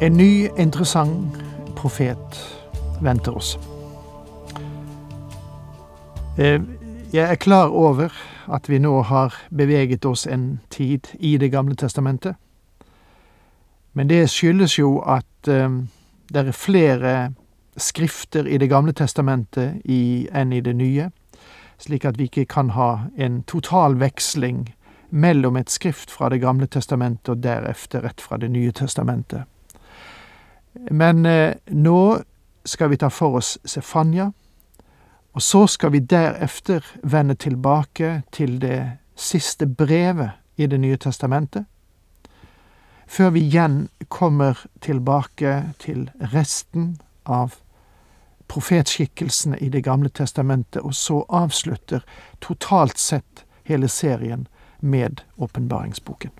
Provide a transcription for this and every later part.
En ny, interessant profet venter oss. Eh, jeg er klar over at vi nå har beveget oss en tid i Det gamle testamentet. Men det skyldes jo at eh, det er flere skrifter i Det gamle testamentet enn i det nye, slik at vi ikke kan ha en total veksling mellom et skrift fra Det gamle testamentet og deretter et fra Det nye testamentet. Men eh, nå skal vi ta for oss Sefanya, og så skal vi deretter vende tilbake til det siste brevet i Det nye testamentet, før vi igjen kommer tilbake til resten av profetskikkelsene i Det gamle testamentet, og så avslutter totalt sett hele serien med åpenbaringsboken.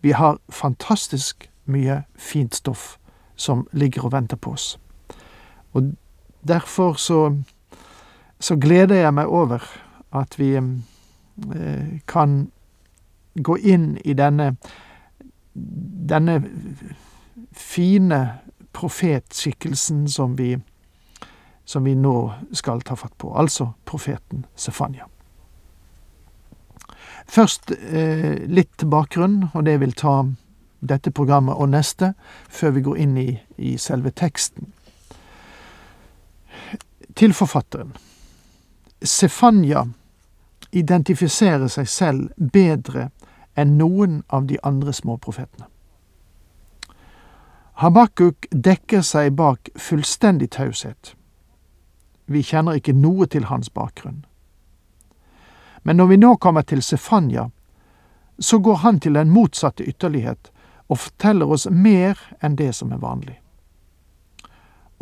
Vi har fantastisk mye fint stoff som ligger og venter på oss. Og derfor så, så gleder jeg meg over at vi eh, kan gå inn i denne denne fine profetskikkelsen som vi, som vi nå skal ta fatt på, altså profeten Sefania. Først eh, litt bakgrunn, og det vil ta dette programmet og neste, før vi går inn i, i selve teksten. Til forfatteren. Sefanya identifiserer seg selv bedre enn noen av de andre småprofetene. Habakuk dekker seg bak fullstendig taushet. Vi kjenner ikke noe til hans bakgrunn. Men når vi nå kommer til Sefanya, så går han til den motsatte ytterlighet og forteller oss mer enn det som er vanlig.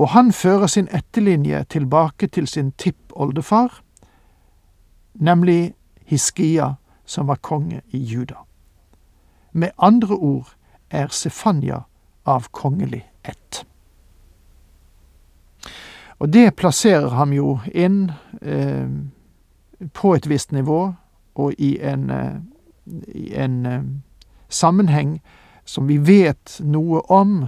Og han fører sin etterlinje tilbake til sin tippoldefar, nemlig Hiskia, som var konge i Juda. Med andre ord er Sefanya av kongelig ett. Og det plasserer ham jo inn eh, på et visst nivå og i en, eh, i en eh, sammenheng som vi vet noe om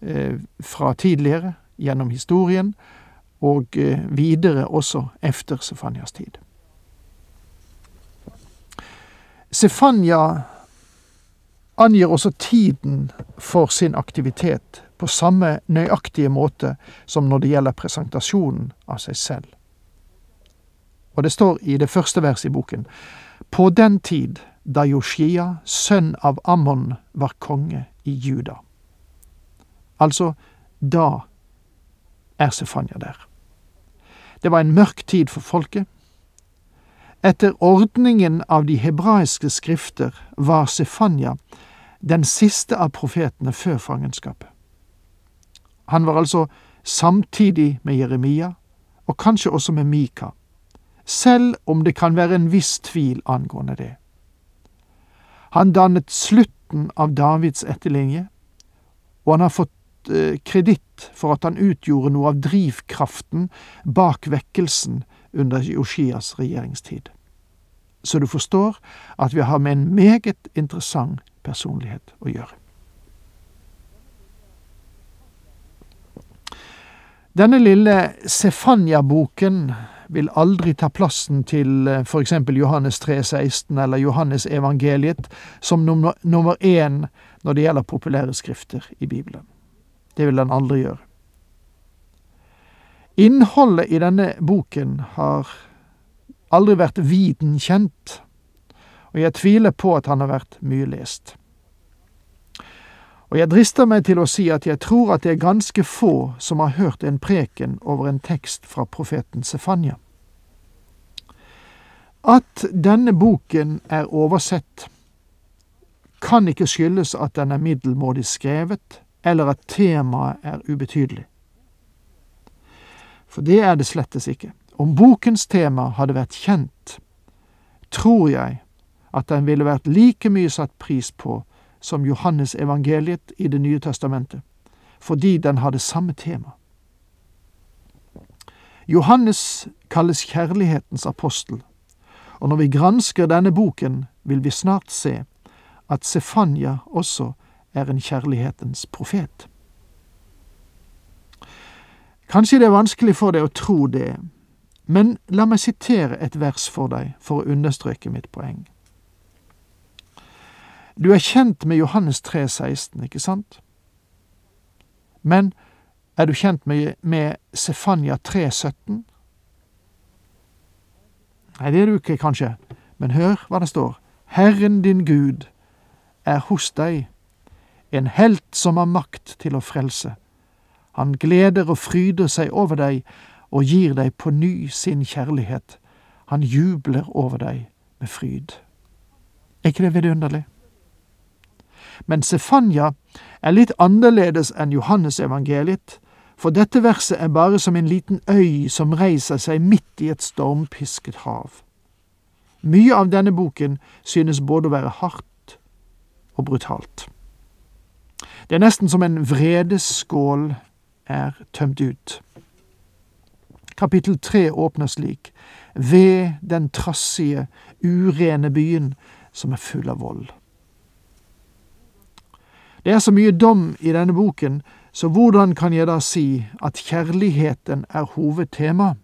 eh, fra tidligere, gjennom historien, og eh, videre også efter Sefanias tid. Sefania angir også tiden for sin aktivitet på samme nøyaktige måte som når det gjelder presentasjonen av seg selv. Og det står i det første verset i boken På den tid da Joshia, sønn av Ammon, var konge i Juda. Altså, da er Sefanya der. Det var en mørk tid for folket. Etter ordningen av de hebraiske skrifter var Sefanya den siste av profetene før fangenskapet. Han var altså samtidig med Jeremia, og kanskje også med Mika, selv om det kan være en viss tvil angående det. Han dannet slutten av Davids etterlinje, og han har fått eh, kreditt for at han utgjorde noe av drivkraften bak vekkelsen under Joshias regjeringstid. Så du forstår at vi har med en meget interessant personlighet å gjøre. Denne lille Sefanya-boken vil aldri ta plassen til f.eks. for eksempel Johannes 3,16 eller Johannes evangeliet som nummer, nummer én når det gjelder populære skrifter i Bibelen. Det vil den aldri gjøre. Innholdet i denne boken har aldri vært viden kjent, og jeg tviler på at han har vært mye lest. Og jeg drister meg til å si at jeg tror at det er ganske få som har hørt en preken over en tekst fra profeten Sefanya. At denne boken er oversett, kan ikke skyldes at den er middelmådig skrevet, eller at temaet er ubetydelig. For det er det slettes ikke. Om bokens tema hadde vært kjent, tror jeg at den ville vært like mye satt pris på som Johannes evangeliet i Det nye testamentet, fordi den hadde samme tema. Johannes kalles kjærlighetens apostel, og når vi gransker denne boken, vil vi snart se at Sefanya også er en kjærlighetens profet. Kanskje det er vanskelig for deg å tro det, men la meg sitere et vers for deg for å understreke mitt poeng. Du er kjent med Johannes 3, 16, ikke sant? Men er du kjent med, med Sefania 3, 17? Nei, det er du ikke, kanskje, men hør hva det står. Herren din Gud er hos deg, en helt som har makt til å frelse. Han gleder og fryder seg over deg og gir deg på ny sin kjærlighet. Han jubler over deg med fryd. Er ikke det vidunderlig? Men Sefanya er litt annerledes enn Johannes evangeliet, for dette verset er bare som en liten øy som reiser seg midt i et stormpisket hav. Mye av denne boken synes både å være hardt og brutalt. Det er nesten som en vredeskål er tømt ut. Kapittel tre åpner slik, ved den trassige, urene byen som er full av vold. Det er så mye dom i denne boken, så hvordan kan jeg da si at kjærligheten er hovedtema?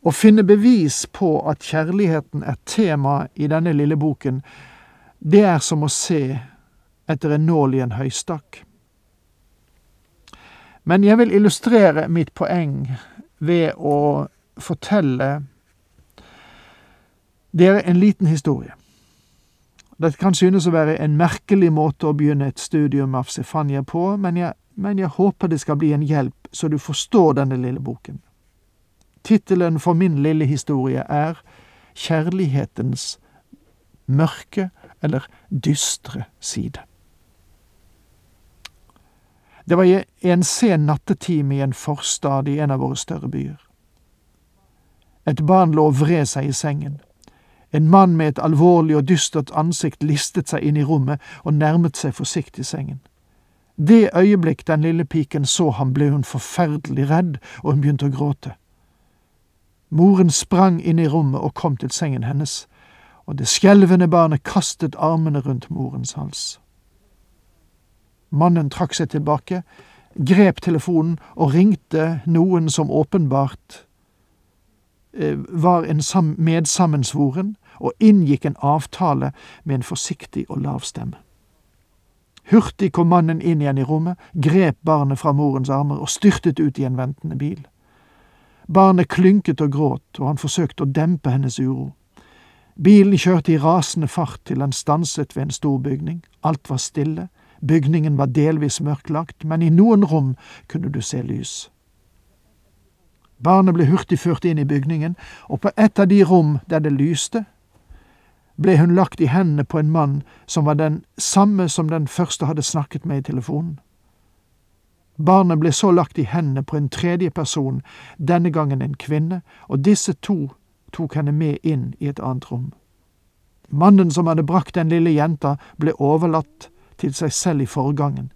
Å finne bevis på at kjærligheten er tema i denne lille boken, det er som å se etter en nål i en høystakk. Men jeg vil illustrere mitt poeng ved å fortelle dere en liten historie. Det kan synes å være en merkelig måte å begynne et studium av Sefania på, men jeg, men jeg håper det skal bli en hjelp så du forstår denne lille boken. Tittelen for min lille historie er Kjærlighetens mørke eller dystre side. Det var en sen nattetime i en forstad i en av våre større byer. Et barn lå og vred seg i sengen. En mann med et alvorlig og dystert ansikt listet seg inn i rommet og nærmet seg forsiktig sengen. Det øyeblikk den lille piken så ham, ble hun forferdelig redd, og hun begynte å gråte. Moren sprang inn i rommet og kom til sengen hennes, og det skjelvende barnet kastet armene rundt morens hals. Mannen trakk seg tilbake, grep telefonen og ringte noen som åpenbart eh, var en medsammensvoren, og inngikk en avtale med en forsiktig og lav stemme. Hurtig kom mannen inn igjen i rommet, grep barnet fra morens armer og styrtet ut i en ventende bil. Barnet klynket og gråt, og han forsøkte å dempe hennes uro. Bilen kjørte i rasende fart til den stanset ved en stor bygning. Alt var stille, bygningen var delvis mørklagt, men i noen rom kunne du se lys. Barnet ble hurtig ført inn i bygningen, og på et av de rom der det lyste, ble hun lagt i hendene på en mann som var den samme som den første hadde snakket med i telefonen. Barnet ble så lagt i hendene på en tredje person, denne gangen en kvinne, og disse to tok henne med inn i et annet rom. Mannen som hadde brakt den lille jenta, ble overlatt til seg selv i forgangen.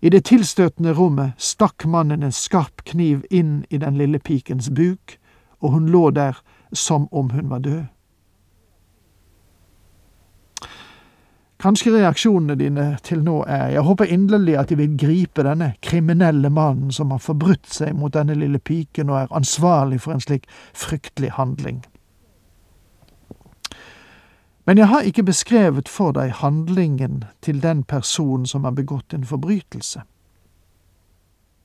I det tilstøtende rommet stakk mannen en skarp kniv inn i den lille pikens buk, og hun lå der som om hun var død. Kanskje reaksjonene dine til nå er jeg håper inderlig at de vil gripe denne kriminelle mannen som har forbrutt seg mot denne lille piken og er ansvarlig for en slik fryktelig handling. Men jeg har ikke beskrevet for deg handlingen til den personen som har begått en forbrytelse.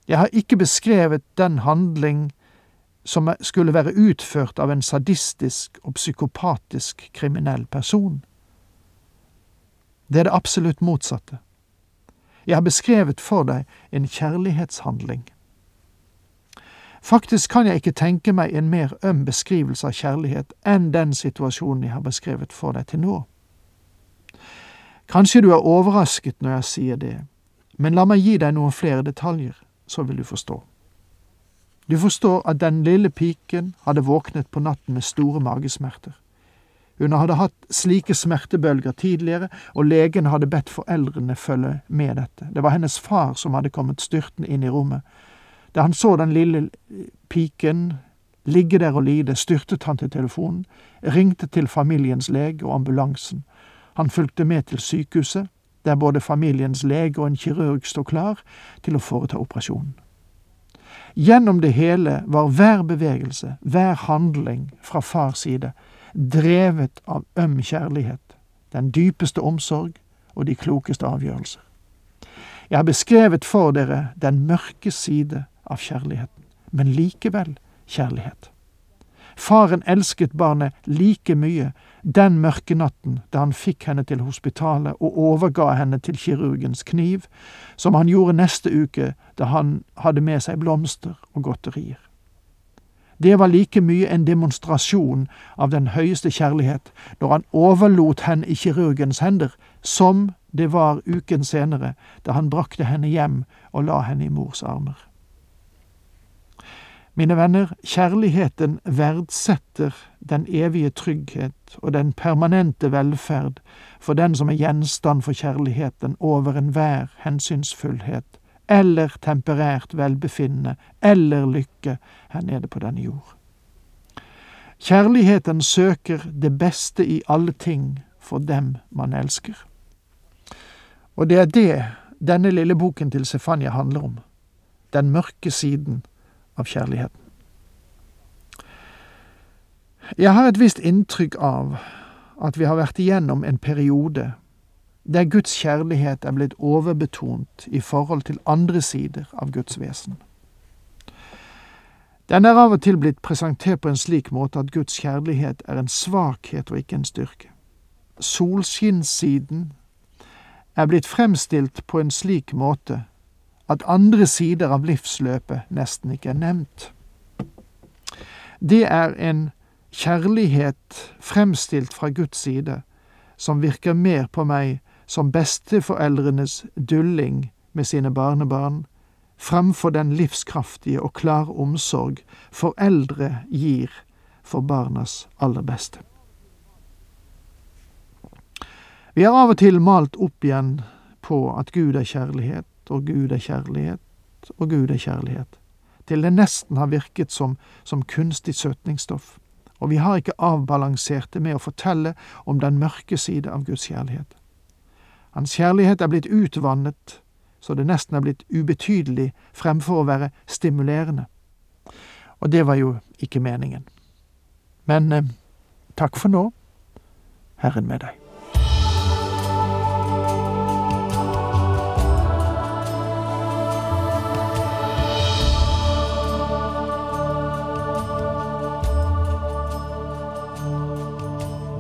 Jeg har ikke beskrevet den handling som skulle være utført av en sadistisk og psykopatisk kriminell person. Det er det absolutt motsatte. Jeg har beskrevet for deg en kjærlighetshandling. Faktisk kan jeg ikke tenke meg en mer øm beskrivelse av kjærlighet enn den situasjonen jeg har beskrevet for deg til nå. Kanskje du er overrasket når jeg sier det, men la meg gi deg noen flere detaljer, så vil du forstå. Du forstår at den lille piken hadde våknet på natten med store magesmerter. Hun hadde hatt slike smertebølger tidligere, og legen hadde bedt foreldrene følge med dette. Det var hennes far som hadde kommet styrtende inn i rommet. Da han så den lille piken ligge der og lide, styrtet han til telefonen, ringte til familiens lege og ambulansen. Han fulgte med til sykehuset, der både familiens lege og en kirurg sto klar til å foreta operasjonen. Gjennom det hele var hver bevegelse, hver handling fra fars side drevet av øm kjærlighet, den dypeste omsorg og de klokeste avgjørelser. Jeg har beskrevet for dere den mørke side av kjærligheten, men likevel kjærlighet. Faren elsket barnet like mye den mørke natten da han fikk henne til hospitalet og overga henne til kirurgens kniv, som han gjorde neste uke da han hadde med seg blomster og godterier. Det var like mye en demonstrasjon av den høyeste kjærlighet når han overlot henne i kirurgens hender, som det var uken senere da han brakte henne hjem og la henne i mors armer. Mine venner, kjærligheten verdsetter den evige trygghet og den permanente velferd for den som er gjenstand for kjærligheten over enhver hensynsfullhet eller temperært velbefinnende eller lykke her nede på denne jord. Kjærligheten søker det beste i alle ting for dem man elsker. Og det er det denne lille boken til Stefania handler om, den mørke siden av kjærligheten. Jeg har et visst inntrykk av at vi har vært igjennom en periode der Guds kjærlighet er blitt overbetont i forhold til andre sider av Guds vesen. Den er av og til blitt presentert på en slik måte at Guds kjærlighet er en svakhet og ikke en styrke. Solskinnssiden er blitt fremstilt på en slik måte at andre sider av livsløpet nesten ikke er nevnt. Det er en kjærlighet fremstilt fra Guds side som virker mer på meg som besteforeldrenes dulling med sine barnebarn, framfor den livskraftige og klare omsorg foreldre gir for barnas aller beste. Vi har av og til malt opp igjen på at Gud er kjærlighet, og Gud er kjærlighet, og Gud er kjærlighet, til det nesten har virket som, som kunstig søtningsstoff, og vi har ikke avbalansert det med å fortelle om den mørke side av Guds kjærlighet. Hans kjærlighet er blitt utvannet, så det nesten er blitt ubetydelig fremfor å være stimulerende. Og det var jo ikke meningen. Men eh, takk for nå, Herren med deg.